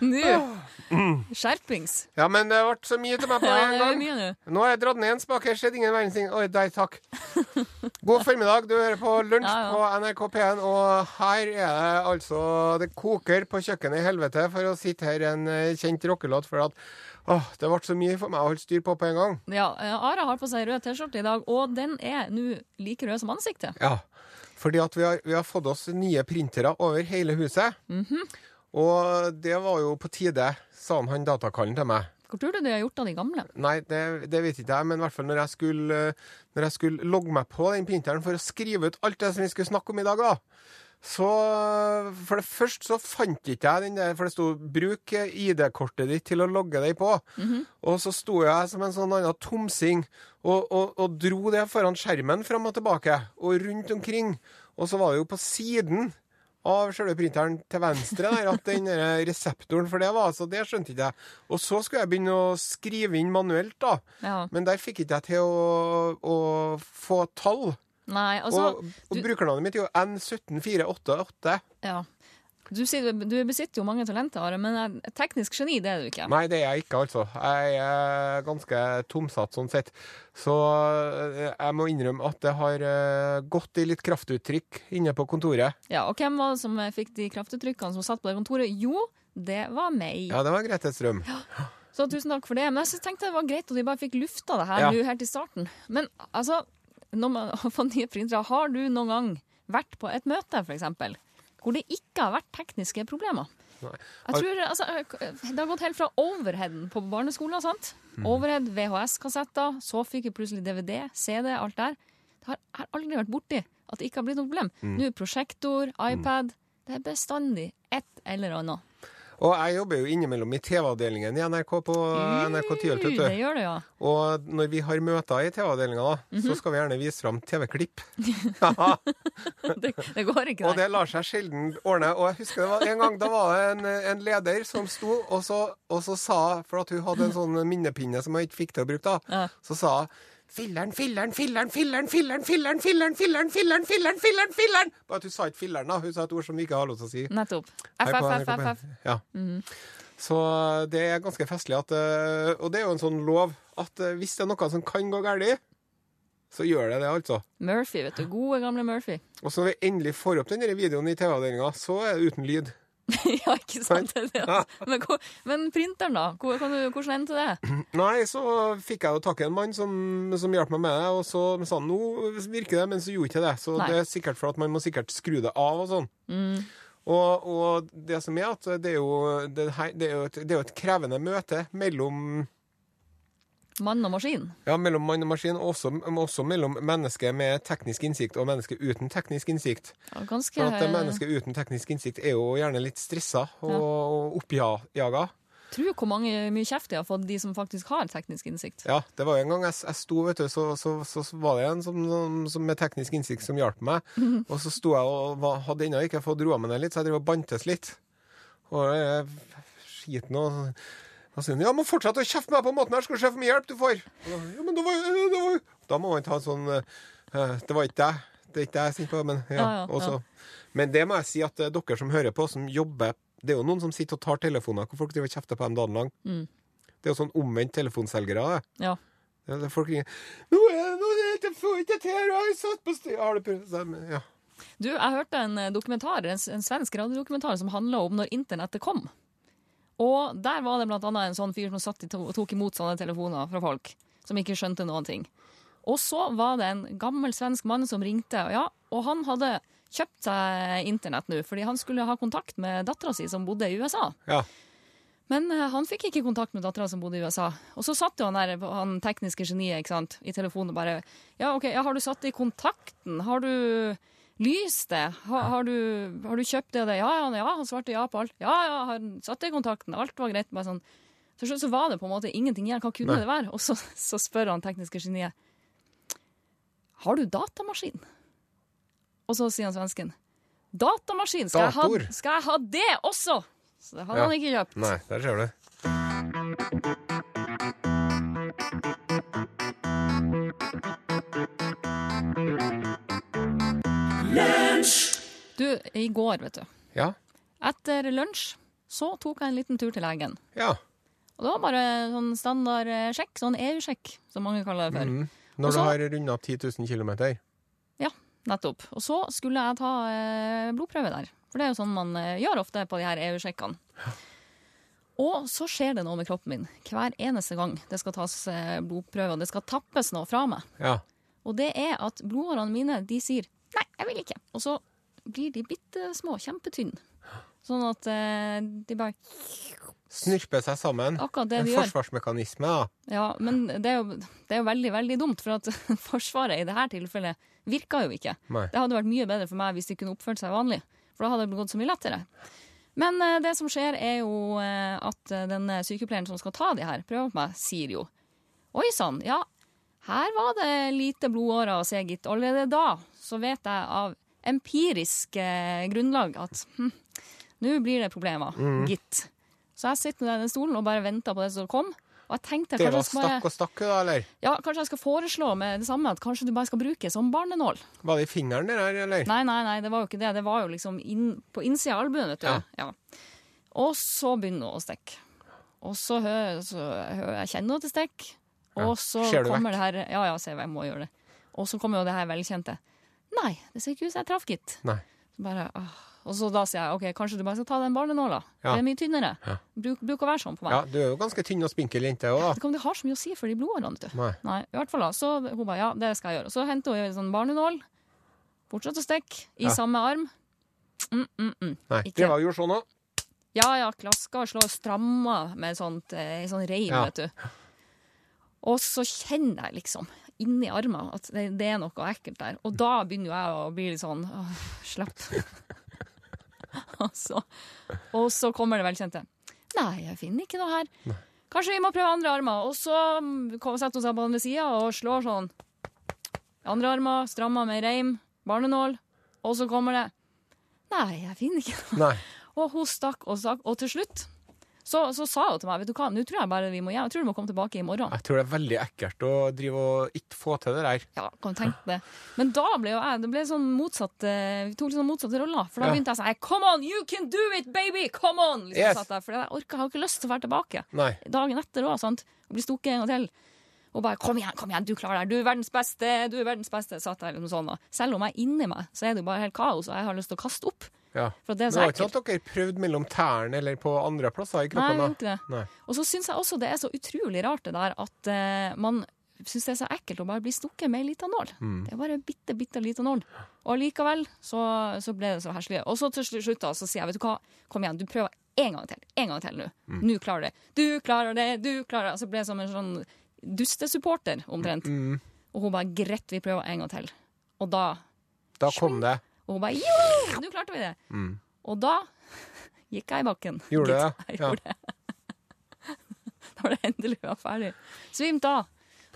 Nå! Skjerpings. Ja, men det ble så mye til meg på Ja, en det er gang. mye nå. Nå har jeg dratt ned en spak. Her skjedde ingen verdens ting. Oi, der, takk. God formiddag. Du hører på Lunsj Ja, ja. på NRK P1, og her er det altså Det koker på kjøkkenet i helvete for å sitte her en eh, kjent rockelåt, for at åh, det ble så mye for meg å holde styr på på en gang. Ja, eh, Ara har på seg rød T-skjorte i dag, og den er nå like rød som ansiktet. Ja, fordi at vi har, vi har fått oss nye printere over hele huset. Og det var jo på tide, sa han, han datakallen til meg. Hvor tror du du har gjort av de gamle? Nei, det, det vet ikke jeg, men i hvert fall når jeg skulle, når jeg skulle logge meg på den printeren for å skrive ut alt det som vi skulle snakke om i dag, da. Så For det første så fant ikke jeg den der, for det sto 'bruk ID-kortet ditt til å logge deg på'. Og så sto jeg som en sånn annen tomsing og, og, og dro det foran skjermen fram og tilbake, og rundt omkring. Og så var det jo på siden av selve printeren til venstre der, at den reseptoren for det var. Så det skjønte ikke jeg. Og så skulle jeg begynne å skrive inn manuelt, da. Ja. Men der fikk ikke jeg til å, å få tall. Nei, altså og og du- brukernavnet mitt er jo N17488. Ja. Du, sier, du besitter jo mange talenter, Are, men teknisk geni det er du ikke. Nei, det er jeg ikke, altså. Jeg er ganske tomsatt sånn sett. Så eh, jeg må innrømme at det har eh, gått i litt kraftuttrykk inne på kontoret. Ja, Og hvem var det som eh, fikk de kraftuttrykkene som satt på det kontoret? Jo, det var meg. Ja, det var Grete Strøm. Så tusen takk for det. Men jeg tenkte det var greit at vi bare fikk lufta det her Ja. helt i starten. Men altså, når man får nye printere, har du noen gang vært på et møte, eksempel, hvor det ikke har vært tekniske problemer? Tror, altså, Det har gått helt fra overheaden på barneskolen. sant? Mm. Overhead, VHS-kassetter, så fikk jeg plutselig DVD, CD, alt der. Det har har aldri vært borti at det ikke har blitt noe problem. Mm. Nå prosjektor, iPad. Det er bestandig et eller annet. Og jeg jobber jo innimellom i TV-avdelingen i NRK på NRK Tyholt, vet Det gjør det, ja. Og når vi har møter i TV-avdelinga, da, -hmm. så skal vi gjerne vise fram TV-klipp. Det, det går ikke, Og det lar seg sjelden ordne. Og jeg husker det var en gang da var det en, en leder som sto og så, og så sa, for at hun hadde en sånn minnepinne som hun ikke fikk til å bruke, da, Ja. så sa hun Filleren, filleren, filleren, filleren, filleren, filleren, filleren, filleren, filleren, filleren, filleren, filler'n Bare at hun sa ikke filler'n, da. Hun sa et ord som vi ikke har lov til å si. Nettopp. FFFFF. Ja. Så det er ganske festlig at eh, Og det er jo en sånn lov at eh, hvis det er noe som kan gå galt, så gjør det det, altså. Murphy, vet du. Gode, gamle Murphy. Og så når vi endelig får opp den videoen i TV-avdelinga, så er det uten lyd. ja, ikke sant? Det, altså. men, men printeren, da? Hvor, kan du, hvordan endte det? Nei, så fikk jeg jo tak i en mann som, som hjalp meg med det, og så sa han nå virker det, men så gjorde ikke det. Så Nei. det er sikkert for at man må sikkert skru det av og sånn. Og, og det som er at det er jo, det det er jo, et, det er jo et krevende møte mellom Mann og maskin. Ja, mellom mann og maskin, og også, også mellom mennesker med teknisk innsikt og mennesker uten teknisk innsikt. Ja, Ganske For at det mennesket uten teknisk innsikt er jo gjerne litt stressa og, og oppjaga. Tro hvor mange, mye kjeft de har fått, de som faktisk har teknisk innsikt. Ja, det var jo en gang jeg, jeg sto, vet du, så, så, så, var det en som, som, med teknisk innsikt som hjalp meg. Og så sto jeg og var, hadde ennå ikke fått roa meg ned litt, så jeg drev og bantes litt. Og eh, skiten og så sier han, ja, må fortsette å kjefte meg på måten her, skal du se hvor mye hjelp du får. Da, ja, men det var, det var, da må man ta en sånn eh, Det var ikke deg. Det er ikke deg jeg er sint på, men ja. Ja, ja, så- Men det må jeg si at eh, dere som hører på, som jobber Det er jo noen som sitter og tar telefoner hvor folk driver og kjefter på dem dagen lang. Mm. Det er jo sånn omvendt telefonselgere, det. Ja. Ja, det er folk ringer Nå nå jeg får ikke til, jeg har satt på styr Har du prøvd Ja. Du, jeg hørte en eh, dokumentar, en, en svensk radiodokumentar som handla om når internettet kom. Og der var det blant annet en sånn fyr som satt og tok imot sånne telefoner fra folk som ikke skjønte noen ting. Og så var det en gammel svensk mann som ringte, og ja, og han hadde kjøpt seg internett nå fordi han skulle ha kontakt med dattera si som bodde i USA. ja. Men eh, han fikk ikke kontakt med dattera som bodde i USA. Og så satt jo han der, han tekniske geniet ikke sant, i telefonen og bare Ja, OK, ja, har du satt i kontakten? Har du lyst det? Har, har, du, har du kjøpt det og det? Ja, ja, ja, han svarte ja på alt. Ja, ja, han satt i kontakten. Alt var greit. Bare sånn. Til slutt så var det på en måte ingenting igjen. Hva kunne Nei. det være? Og så, så spør han tekniske geniet Har du datamaskin? Og så sier han svensken Datamaskin! Skal, jeg ha, skal jeg ha det også? Så det hadde Ja. han ikke kjøpt. Nei, der ser du. Du, i går, vet du. Ja. Etter lunsj så tok jeg en liten tur til legen. Ja. Og det var bare sånn standard eh, sjekk, sånn EU-sjekk, som mange kaller det for. Mm. Når så- du har runda 10 000 km. Nettopp. Og så skulle jeg ta eh, blodprøve der. For det er jo sånn man eh, gjør ofte på de her EU-sjekkene. Og så skjer det noe med kroppen min hver eneste gang det skal tas eh, blodprøve, og det skal tappes noe fra meg. Ja. Og det er at blodårene mine de sier 'nei, jeg vil ikke'. Og så blir de bitte små, kjempetynne. Sånn at eh, de bare Snurper seg sammen. Akkurat det en de gjør. forsvarsmekanisme, da. Ja, men det er, jo, det er jo veldig, veldig dumt, for at Forsvaret i dette tilfellet virka jo ikke. Nei. Det hadde vært mye bedre for meg hvis de kunne oppført seg vanlig, for da hadde det gått så mye lettere. Men eh, det som skjer, er jo eh, at den sykepleieren som skal ta de her prøver på meg, sier jo Oi sann, ja, her var det lite blodårer å se, gitt. Allerede da så vet jeg av empirisk eh, grunnlag at hm, nå blir det problemer, gitt. Så jeg sitter med den stolen og bare venter på det som kom. Og jeg tenkte Det var jeg stakk og stakk, da, eller? ja, kanskje jeg skal foreslå med det samme at kanskje du bare skal bruke som barnenål. Var det i fingeren der, eller? Nei, nei, nei, det var jo ikke det. Det var jo liksom inn, på innsida av albuen, vet du. Ja. Ja. Og så begynner hun å stikke. Og så hører så hører jeg kjenner hun til stikk. Og Ja. så kommer det her Ja, ja, se, jeg må gjøre det. Og så kommer jo det her velkjente. Nei, det ser ikke ut som jeg traff, gitt. Nei. Så bare, åh. Og så da sier jeg OK, kanskje du bare skal ta den barnenåla. Ja. Det er mye tynnere. Ja. Bruk, bruk å være sånn på meg. Ja, du er jo ganske tynn og spinkel jente òg, da. Det kan det har så mye å si for de blodårene, vet du. Nei. Nei, i hvert fall da. Så hun bare, ja, det skal jeg gjøre. Så henter hun en sånn barnenål. Fortsett å stikke i Ja. samme arm. Mm, mm, mm. Nei. Ikke. det var jo sånn òg. Ja, ja, klaska og slå og stramma med sånt, eh, sånn reim, Ja. vet du. Og så kjenner jeg liksom inni armen at det, det er noe ekkelt der. Og da begynner jeg å bli litt sånn åh, Slapp. og, så, og så kommer det velkjente. Nei, jeg finner ikke noe her. Kanskje vi må prøve andre armer. Og så mm, setter hun seg på andre sida og slår sånn. Andre armer, strammer med reim, barnenål. Og så kommer det Nei, jeg finner ikke noe. Nei. Og hun stakk og stakk, og til slutt så, så sa hun til meg vet du hva, nå tror jeg bare vi må hjem. Jeg tror du må komme tilbake i morgen. Jeg tror det er veldig ekkelt å drive og ikke få til det der. Ja, kan du tenke det. Men da ble jo jeg Det ble sånn motsatt eh, Vi tok litt sånn motsatte roller. For da begynte jeg sånn Come on, you can do it, baby! Come on! Liksom, Yes. satt jeg, for jeg orka, har ikke lyst til å være tilbake. Nei. Dagen etter òg, sant. Og bli stukket en gang til. Og bare 'kom igjen, kom igjen, du klarer det. Du er verdens beste', du er verdens beste. Satt jeg liksom sånn. da. Selv om jeg er inni meg, så er det jo bare helt kaos, og jeg har lyst til å kaste opp. Ja. For det er Men det var ikke at dere prøvde mellom tærne eller på andre plasser i Nei, kroppen? vi gjorde ikke det. Nei. Og så syns jeg også det er så utrolig rart det der at uh, man syns det er så ekkelt å bare bli stukket med ei lita nål. Mm. Det er bare en bitte, bitte lita nål. Og likevel så, så ble det så heslig. Og så til slu- slutt da, så sier jeg, vet du hva, kom igjen, du prøver en gang til. En gang til nå. Mm. Nå klarer du det. Du klarer det, du klarer det. Så ble jeg som en sånn dustesupporter, omtrent. Mm. Og hun bare, greit, vi prøver en gang til. Og da, Da kom det. Og hun bare, jo, nå klarte vi det. Mm. Og da gikk jeg i bakken. Gjorde du det? Jeg Ja. gjorde det. da var det endelig var ferdig. Svimte av.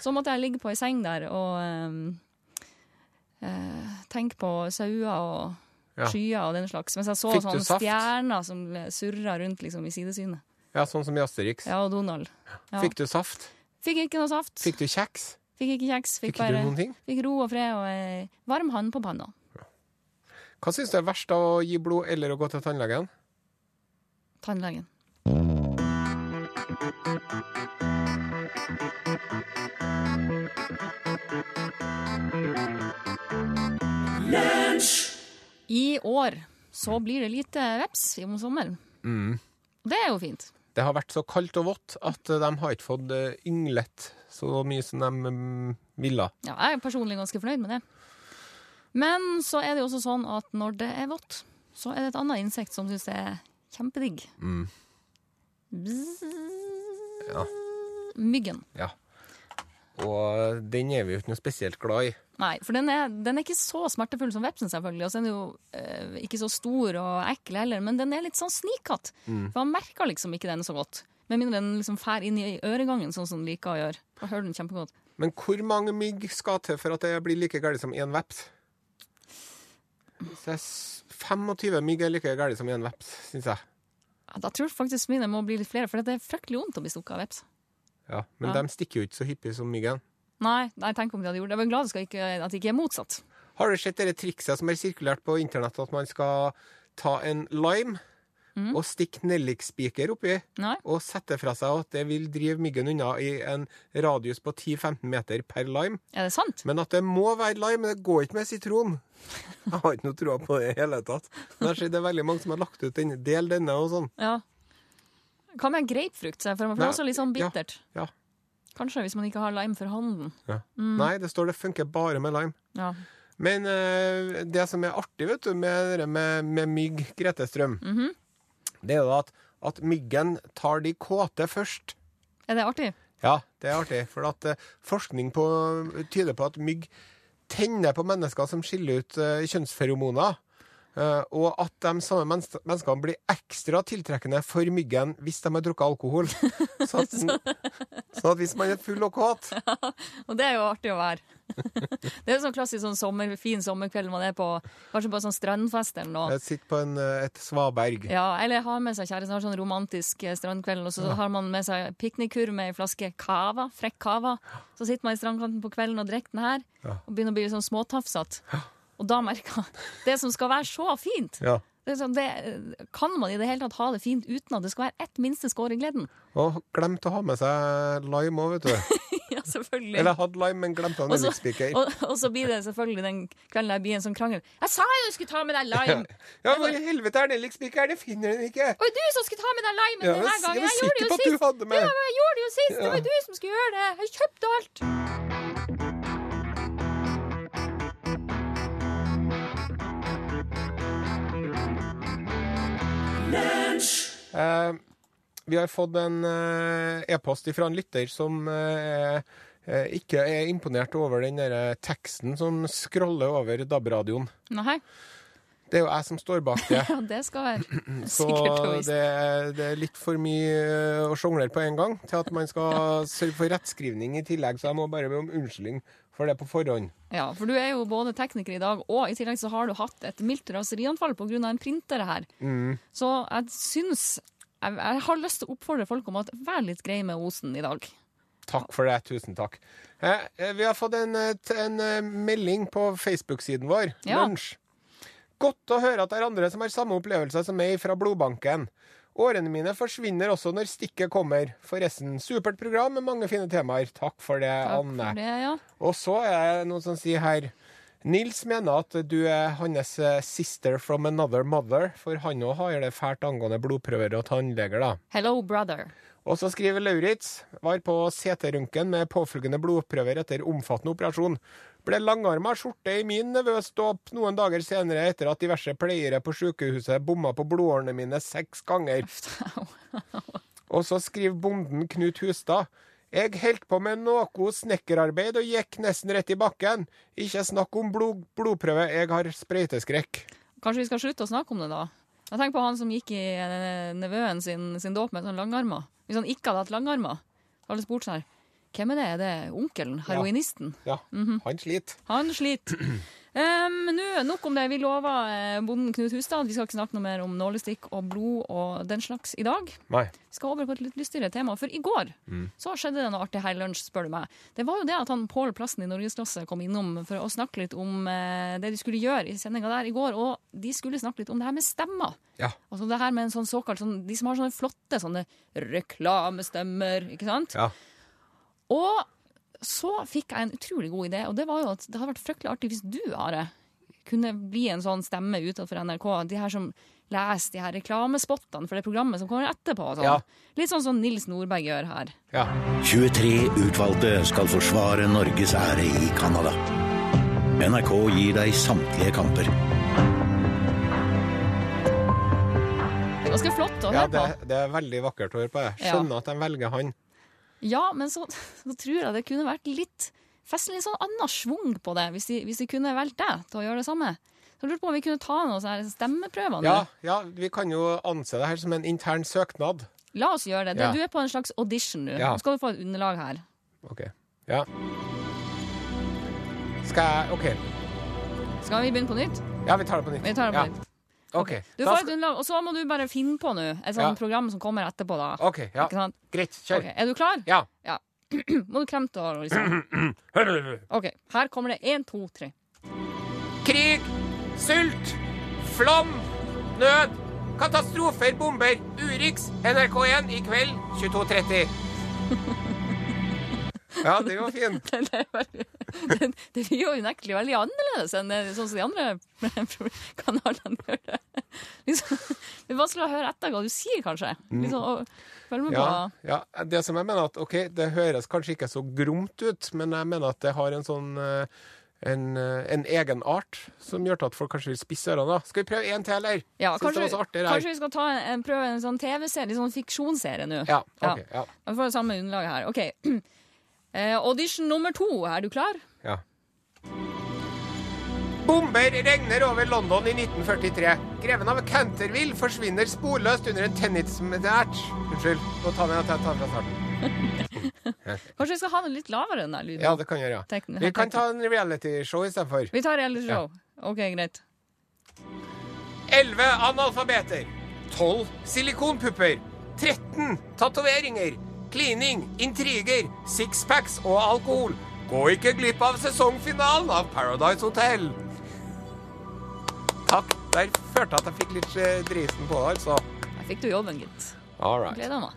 Så måtte jeg ligge på ei seng der og um, uh, tenke på sauer og Ja. skyer og den slags. Mens jeg så Fikk sånne stjerner som surra rundt liksom, i sidesynet. Ja, sånn som i Asterix. Ja, og Donald. Ja. Fikk du saft? Fikk ikke noe saft. Fikk du kjeks? Fikk ikke kjeks. Fikk, Fikk du noen ting? fikk ro og fred og ei varm hånd på panna. Hva syns du er verst av å gi blod eller å gå til tannlegen? Tannlegen. I år så blir det lite veps om sommeren. Mm. Det er jo fint. Det har vært så kaldt og vått at de har ikke fått eh, ynglet så mye som de mm, ville. Ja, jeg er personlig ganske fornøyd med det. Men så er det jo også sånn at når det er vått, så er det et annet insekt som syns det er kjempedigg. Mm. Ja. Myggen. Ja. Og den er vi jo ikke noe spesielt glad i. Nei, for den er, den er ikke så smertefull som vepsen, selvfølgelig. Og så er den jo eh, ikke så stor og ekkel heller, men den er litt sånn snikete. Mm. For han merker liksom ikke den så godt. Med mindre den liksom fær inn i øregangen, sånn som den liker å gjøre. Da hører den kjempegodt. Men hvor mange mygg skal til for at det blir like galt som én veps? Så er 25 mygg er like galt som én veps, syns jeg. Ja, Da tror jeg faktisk mine må bli litt flere, for det er fryktelig vondt å bli stukket av veps. Ja, men Ja. de stikker jo ikke så hyppig som myggen. Nei, nei, tenk om de hadde gjort det. Jeg er glad det ikke, at det ikke er motsatt. Har du sett det trikset som er sirkulert på internett, at man skal ta en lime, og stikke nellikspiker oppi Nei? og sette fra seg at det vil drive myggen unna i en radius på 10-15 meter per lime. Er det sant? Men at det må være lime, det går ikke med sitron. Jeg har ikke noe tro på det i hele tatt. Men jeg ser det er veldig mange som har lagt ut den, del denne og sånn. Ja. Hva med grapefrukt? For det er også litt sånn bittert. Ja. Kanskje hvis man ikke har lime for hånden. ja. Nei, det står det funker bare med lime. Ja. Men uh, det som er artig vet du, med, med, med mygg, Grete Strøm, Mhm. Det er jo at, at myggen tar de kåte først. Er det artig? Ja, det er artig. For at eh, forskning på, tyder på at mygg tenner på mennesker som skiller ut eh, kjønnsferomoner. Eh, og at de samme menneskene blir ekstra tiltrekkende for myggen hvis de har drukket alkohol. Så at, sånn at hvis man er full og kåt ja, Og det er jo artig å være. det er jo sånn klassisk sånn sommer, fin sommerkveld man er på kanskje på sånn strandfest eller noe. Sitter på en, eh, et svaberg. Ja, eller har med seg kjæresten, har sånn romantisk eh, strandkveld, og så har man med seg piknikkurv med ei flaske cava, frekk cava. Så sitter man i strandkanten på kvelden og drikker den her, Ja. og begynner å bli sånn småtafsete. Og da merker man det som skal være så fint. Ja. Det sånn, det, kan man i det hele tatt ha det fint uten at det skal være ett minste skår i gleden? Og glemt å ha med seg lime òg, vet du. ja, selvfølgelig. Eller hadde lime, men glemte å Og nellikspiker. og, og så blir det selvfølgelig den kvelden der blir en sånn krangel. Jeg sa jo du skulle ta med deg lime! Ja, hvor i helvete er nellikspiker? Det finner den ikke! Og du som skulle ta med deg lime Ja, denne jeg gangen! var Jeg gjorde det jo sist! med. Ja, jeg gjorde det jo sist! Det var du som skulle gjøre det! Jeg kjøpte alt! Vi har fått en eh, e-post fra en lytter som eh, eh, ikke er imponert over den der eh, teksten som scroller over DAB-radioen. Nei, Det er jo jeg som står bak det. ja, det skal være Så det, det er litt for mye eh, å sjonglere på en gang til at man skal sørge for rettskrivning i tillegg, så jeg må bare be om unnskyldning for det på forhånd. Ja, for du er jo både tekniker i dag, og i tillegg så har du hatt et mildt raserianfall pga. en printer her. Mm. Så jeg syns jeg, jeg har lyst til å oppfordre folk om at vær litt grei med osen i dag. Takk for det. Tusen takk. Eh, eh, vi har fått en, eh, en eh, melding på Facebook-siden vår. Ja. Lunsj. Godt å høre at det er andre som har samme opplevelse som meg fra blodbanken. Årene mine forsvinner også når stikket kommer. Forresten, supert program med mange fine temaer. Takk for det, Takk Anne. for det, ja. Og så er det noen som sier her Nils mener at du er hans eh, sister from another mother, for han òg har det fælt angående blodprøver og tannleger, da. Hello, brother. Og så skriver Lauritz var på CT-røntgen med påfølgende blodprøver etter omfattende operasjon. Ble langarma skjorte i min nevøs dåp noen dager senere etter at diverse pleiere på sykehuset bomma på blodårene mine seks ganger. Og så skriver bonden Knut Hustad. Jeg holdt på med noe snekkerarbeid og gikk nesten rett i bakken. Ikke snakk om blod, blodprøve, jeg har sprøyteskrekk. Kanskje vi skal slutte å snakke om det, da? Jeg tenker på han som gikk i eh, nevøen sin, sin dåp med sånn langarmer. Hvis han ikke hadde hatt langarmer, hadde det spurt seg. her Hvem er det? Er det onkelen? Heroinisten? Ja, han sliter. Han sliter. Um, nå, nok om det. Vi lova eh, bonden Knut Hustad vi skal ikke snakke noe mer om nålestikk og blod og den slags i dag. Nei. Vi skal over på et litt lystigere tema. For i går så skjedde det noe artig her i lunsj, spør du meg. Det var jo det at han Pål Plassen i Norgesklasse kom innom for å snakke litt om eh, det de skulle gjøre i sendinga der i går. Og de skulle snakke litt om det her med stemmer. Ja. Altså det her med en sånn såkalt sånn, De som har sånne flotte sånne reklamestemmer, ikke sant? Ja. Og så fikk jeg en utrolig god idé, og det var jo at det hadde vært fryktelig artig hvis du, Are, kunne bli en sånn stemme utenfor NRK. De her som leser de her reklamespottene for det programmet som kommer etterpå. Sånn. Ja. Litt sånn som Nils Nordberg gjør her. ja. 23 utvalgte skal forsvare Norges ære i Canada. NRK gir deg samtlige kamper. Det er ganske flott å høre på. Ja, det er veldig vakkert å høre på. Jeg Ja. at de velger han. Ja, men så, så tror jeg det kunne vært litt festlig sånn annen schwung på det, hvis de, hvis de kunne valgt deg til å gjøre det samme. Så jeg lurte på om vi kunne ta noen sånne stemmeprøver. Ja, ja, vi kan jo anse det her som en intern søknad. La oss gjøre det. det Ja. Du er på en slags audition nå. Ja. Nå skal du få et underlag her. OK. Ja. Skal jeg OK. Skal vi begynne på nytt? Ja, vi tar det på nytt. Vi tar det på nytt. OK. Du får et og så må du bare finne på nå et sånt Ja. program som kommer etterpå. da. OK, ja. Greit. Kjør. Okay. Er du klar? Ja. Må du kremte og liksom OK, her kommer det én, to, tre. Krig, sult, flom, nød, Katastrofer, bomber, Urix, NRK1 i kveld 22.30. Ja, det var fint. Det, det, det blir jo unektelig veldig annerledes enn sånn som de andre kanalene gjør det. Liksom, det er vanskelig å høre etter hva du sier, kanskje. Liksom, med på Ja, ja, det som jeg mener at, ok, det høres kanskje ikke så gromt ut, men jeg mener at det har en sånn eh, en, eh, en egen art som gjør at folk kanskje vil spisse ørene. Skal vi prøve en til, eller? ja, kanskje, kanskje vi skal ta en, en, prøve en sånn TV-serie, sånn fiksjonsserie nå. Ja, ok, ja. Vi får det samme underlaget her. OK. Uh, audition nummer to. Er du klar? ja. Bomber regner over London i 1943. Greven av Canterville forsvinner sporløst under en tennismatch. Unnskyld, nå tar vi jeg tar fra starten. Kanskje vi skal ha den litt lavere, den der lyden? Ja, det kan gjøre. ja. Vi kan ta en realityshow istedenfor. Vi tar realityshow. show. OK, greit. 11 analfabeter. 12 silikonpupper. 13 tatoveringer. Klining, intriger, sixpacks og alkohol. Gå ikke glipp av sesongfinalen av Paradise Hotel. Takk. Der følte jeg at jeg fikk litt eh, drisen på det, altså. Der fikk du jobben, gitt. All right. Gleder meg.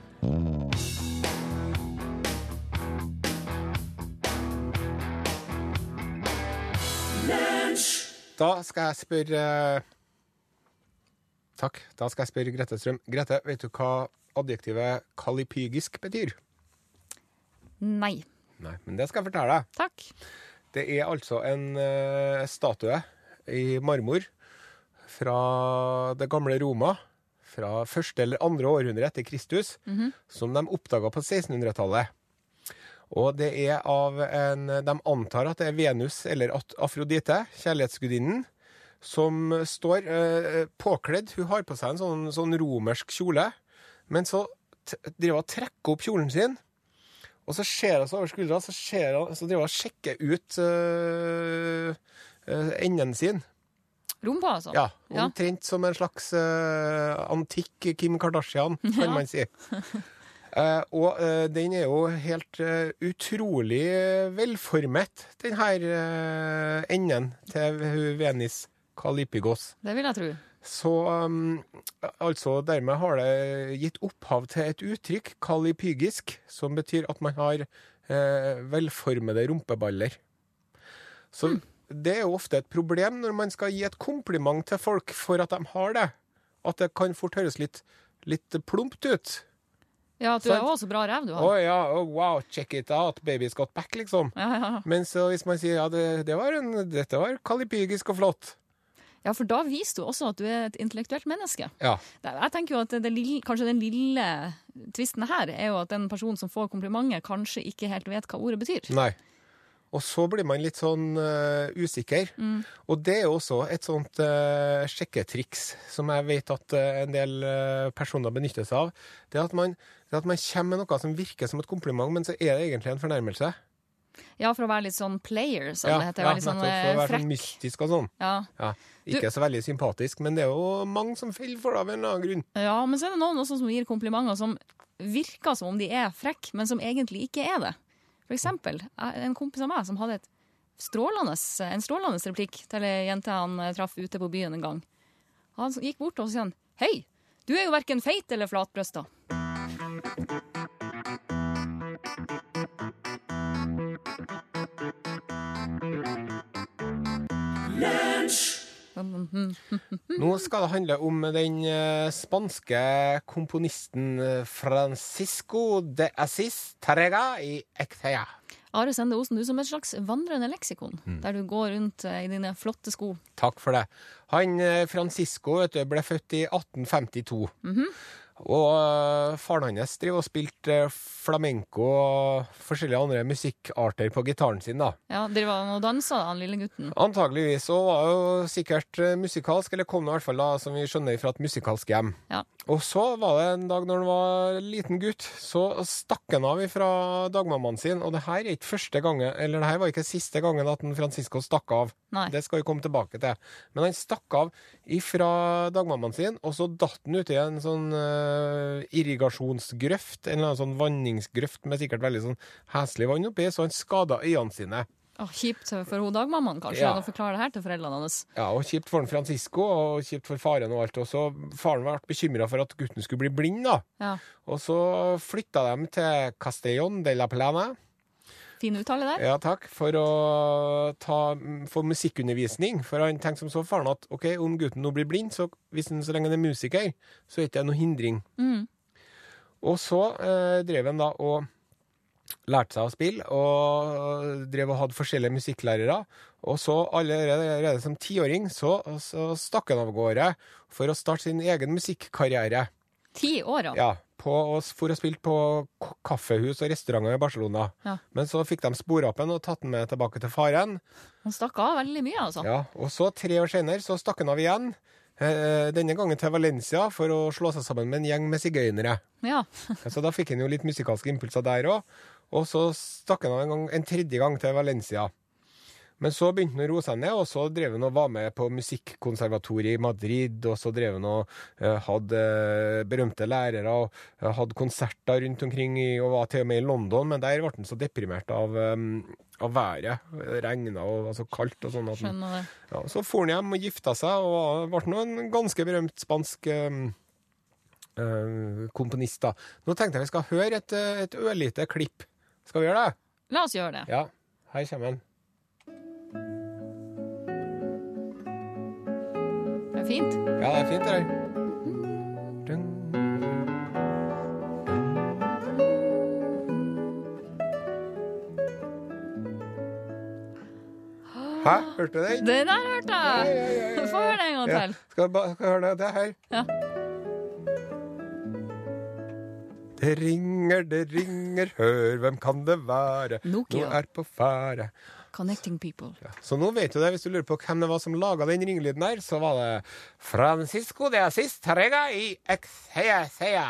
Da skal jeg spørre Takk. Da skal jeg spørre Grete Strøm. Grete, vet du hva adjektivet kalipygisk betyr? Nei. Nei, men det skal jeg fortelle deg. Takk. Det er altså en uh, statue i marmor fra det gamle Roma, fra første eller andre århundre etter Kristus, som de oppdaga på 1600-tallet. Og det er av en De antar at det er Venus eller Afrodite, kjærlighetsgudinnen, som står eh, påkledd. Hun har på seg en sånn, sånn romersk kjole, men så driver hun og trekker opp kjolen sin. Og så ser hun seg over skuldra, så, så driver hun og sjekker ut øh, øh, enden sin. Rumpa, altså? Ja. Omtrent som en slags uh, antikk Kim Kardashian, kan man si. Uh, og uh, den er jo helt uh, utrolig velformet, den her enden til Venis Kalipigos. Det vil jeg tro. Så um, altså dermed har det gitt opphav til et uttrykk, kalipygisk, som betyr at man har velformede rumpeballer. Så det er jo ofte et problem når man skal gi et kompliment til folk for at de har det. At det kan fort høres litt, litt plumpt ut. Ja, at du er har også bra ræv, du Å Oh, ja, oh, wow, check it out, baby's got back, liksom. Ja, ja. Men så hvis man sier ja, det, det var en, dette var kalipygisk og flott. ja, for da viser du også at du er et intellektuelt menneske. Ja. Jeg tenker jo at det lille, Kanskje den lille tvisten her er jo at den personen som får komplimentet, kanskje ikke helt vet hva ordet betyr. Nei. Og så blir man litt sånn uh, usikker. Og det er jo også et sånt uh, sjekketriks som jeg vet at uh, en del personer benytter seg av. Det er, at man, det er at man kommer med noe som virker som et kompliment, men så er det egentlig en fornærmelse. Ja, for å være litt sånn player, som Ja, det heter. ja, sånn nettopp, for å være være sånn mystisk og sånn. Ja. Ja, ikke så veldig sympatisk, men det er jo mange som faller for det av en eller annen grunn. ja, men så er det noen også som gir komplimenter som virker som om de er frekke, men som egentlig ikke er det. For eksempel eh, en kompis av meg som hadde strålende, en strålende replikk til ei jente han eh, traff ute på byen en gang. Han gikk bort og sa Hei, du er jo verken feit eller flatbrøsta. Nå skal det handle om den eh, spanske komponisten eh, Francisco de Assis Tarrega i Ecthea. Are Sende Osen, du som et slags vandrende leksikon, Mm. der du går rundt eh, i dine flotte sko. Takk for det. Han Francisco vet du, ble født i 1852. Og eh, faren hans driver og spilte eh, flamenco og forskjellige andre musikkarter på gitaren sin. da. Ja, Driver han og danser, han lille gutten? Antageligvis Og var jo sikkert eh, musikalsk, eller kom i hvert fall da, som vi skjønner, fra et musikalsk hjem. Ja. Og så var det en dag når han var liten gutt, så stakk han av fra dagmammaen sin. Og det her er ikke første gangen, eller det her var ikke siste gangen at Francisco stakk av. Nei. Det skal vi komme tilbake til. Men han stakk av ifra dagmammaen sin, og så datt han uti en sånn uh, irrigasjonsgrøft, en eller annen sånn vanningsgrøft med sikkert veldig sånn heslig vann oppi, så han skada øynene sine. Oh, kjipt for hun dagmammaen, kanskje, Ja. å forklare det her til foreldrene hans. Ja, og kjipt for Francisco, og kjipt for faren og alt. Og så faren ble bekymra for at gutten skulle bli blind, da. Ja. Og så flytta de til Castellón de la Plana. Fin uttale der. Ja, takk. For å ta, få musikkundervisning. For han tenkte som så, faren, at OK, om gutten nå blir blind, så hvis han så lenge han er musiker, så er det ikke noe hindring. Mm. Og så eh, drev han da og lærte seg å spille, og drev og hadde forskjellige musikklærere. Og så allerede, allerede som tiåring så, så stakk han av gårde for å starte sin egen musikkarriere. Ti år, ja. På, og for å spille på kaffehus og restauranter i Barcelona. Ja. Men så fikk de spore opp en og tatt den med tilbake til faren. Han stakk av veldig mye, altså. Ja, og så tre år senere så stakk han av igjen. Eh, denne gangen til Valencia for å slå seg sammen med en gjeng med sigøynere. Ja. Så da fikk han jo litt musikalske impulser der òg. Og så stakk han av en, gang, en tredje gang til Valencia. Men så begynte han å roe seg ned, og så drev han og var med på musikkonservatoriet i Madrid. Og så drev han og eh, hadde eh, berømte lærere og eh, hadde konserter rundt omkring, i, og var til og med i London. Men der ble han så deprimert av, eh, av været. Regna og var så kaldt og sånn. Skjønner det. ja, så for han hjem og gifta seg, og ble nå en ganske berømt spansk eh, komponist. da. Nå tenkte jeg vi skal høre et, et ørlite klipp. Skal vi gjøre det? La oss gjøre det. Ja, her kommer den. Det er fint. Ja, det er fint, det der. Hæ, hørte du den? Det der hørte jeg! ja, ja, ja, ja. Få høre det en gang Ja, til. ba- skal jeg høre det, det her? Ja. Det ringer, det ringer, hør, hvem kan det være? Nokia. Nå er på ferde. Connecting people. Ja. Så nå vet du det, hvis du lurer på hvem det var som laga den ringelyden der, så var det Francisco de Assis Tarrega i Exhea Sea.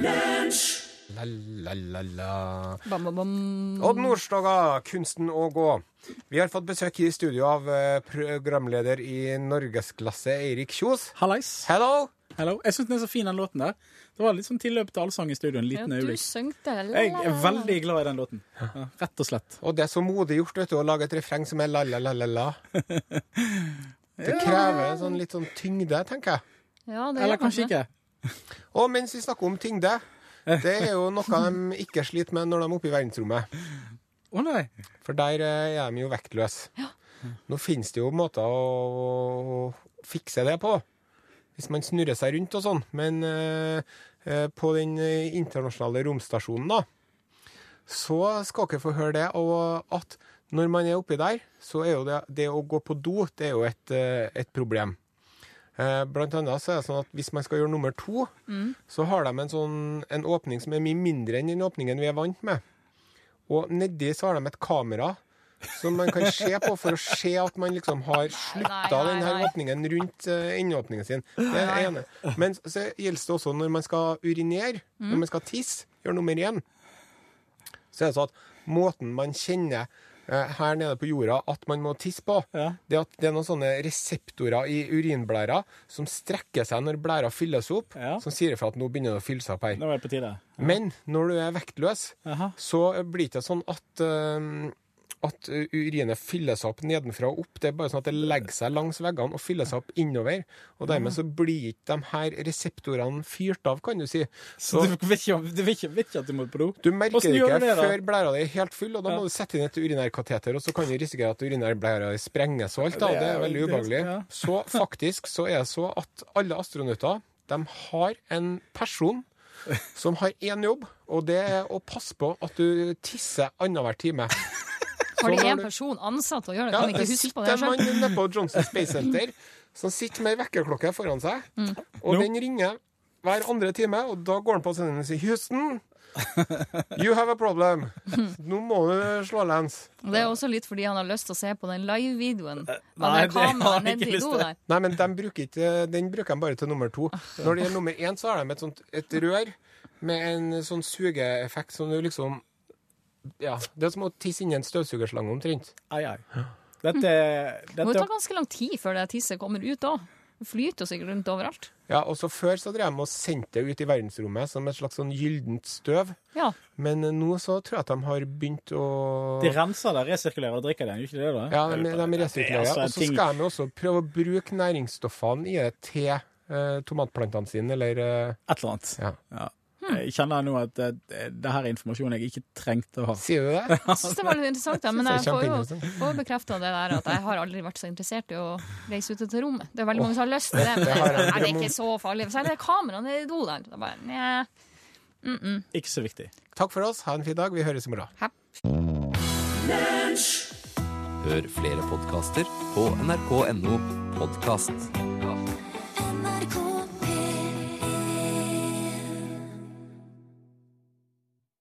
La, la, la, la. Bam, bam, bam. Odd Nordstoga, kunsten å gå. Vi har fått besøk i studio av eh, programleder i Norgesklasse, Eirik Kjos. Hallais. Hello! Hello. Jeg syns den er så fin, den låten der. Det var litt sånn tilløp til allsang i studio. En Ja, du syngte søngte Jeg er veldig glad i den låten. Ja, rett og slett. Og det er så modig gjort vet du, å lage et refreng som er la-la-la-la-la. Det krever en sånn litt sånn tyngde, tenker jeg. Ja, det Eller kanskje det. ikke. Og mens vi snakker om tyngde, det er jo noe de ikke sliter med når de er oppe i verdensrommet. Å nei. For der eh, er de jo vektløse. Nå finnes det jo måter å fikse det på, hvis man snurrer seg rundt og sånn. Men eh, eh, på den internasjonale romstasjonen, da, så skal dere få høre det. Og at når man er oppi der, så er jo det, det å gå på do, det er jo et, eh, et problem. Eh, Blant annet så er det sånn at hvis man skal gjøre nummer to, så har de en, sånn, en åpning som er mye mindre enn den åpningen vi er vant med. Og nedi så har de et kamera som man kan se på for å se at man liksom har slutta denne åpningen rundt endeåpningen sin. Det er det ene. Men så gjelder det også når man skal urinere, Mm. når man skal tisse, gjøre nummer én. Så er det sånn at måten man kjenner eh, her nede på jorda at man må tisse på, Ja. det er at det er noen sånne reseptorer i urinblæra som strekker seg når blæra fylles opp, Ja. som sier ifra at nå begynner det å fylle seg opp her. Nå er det på tide. Men når du er vektløs, Aha. så blir det ikke sånn at eh, at urinet fyller seg opp nedenfra og opp. Det er bare sånn at det legger seg langs veggene og fyller seg opp innover. Og dermed så blir ikke de her reseptorene fyrt av, kan du si. Så ikke, du vet ikke, vet ikke at du må på do? Du merker det ikke det, før blæra di er helt full, og da Ja. må du sette inn et urinærkateter, og så kan du risikere at urinærblæra di sprenges og alt. da, Det er veldig ubehagelig. Så faktisk så er det så at alle astronauter de har en person som har én jobb, og det er å passe på at du tisser annenhver time. Har de én person ansatt til å gjøre det? Ja, Kan de ikke huske på det sjøl. det en mann på Johnson Space Center som sitter med ei vekkerklokke foran seg, Mm. og no. den ringer hver andre time, og da går han på scenen og sier 'Houston, you have a problem'. Nå må du slå lens. Det er også litt fordi han har lyst til å se på den live-videoen. nei, Med det har jeg ikke lyst til. Nei, men den bruker ikke, den bruker de bare til nummer to. Når det gjelder nummer én, så har de et, sånt, et rør med en sånn sugeeffekt som du liksom Ja, det er som å tisse inn i en støvsugerslange omtrent. Ai, ai. Dette, Det må jo dette ta ganske lang tid før det tisset kommer ut da. Det flyter jo sikkert rundt overalt. Ja, og så Før så drev de og sendte det ut i verdensrommet som et slags sånn gyllent støv. Ja. Men nå så tror jeg at de har begynt å De renser det, resirkulerer og drikker det, gjør ikke det? da? Ja, de, de resirkulerer. Det er altså Og så ting- skal de også prøve å bruke næringsstoffene i det til eh, tomatplantene sine, eller eh, Et eller annet. Ja. Ja. Jeg kjenner nå at Dette det her er informasjon jeg ikke trengte å ha. Sier du det? Jeg synes det var litt interessant, ja, men jeg får jo får bekrefta det der at jeg har aldri vært så interessert i å reise ut til rommet. Det er veldig mange som har lyst til det, men det det er om. ikke så farlig. Særlig kameraene i do der. Det er bare, -mm. Ikke så viktig. Takk for oss, ha en fin dag. Vi høres i morgen. Hør flere podkaster på nrk.no podkast.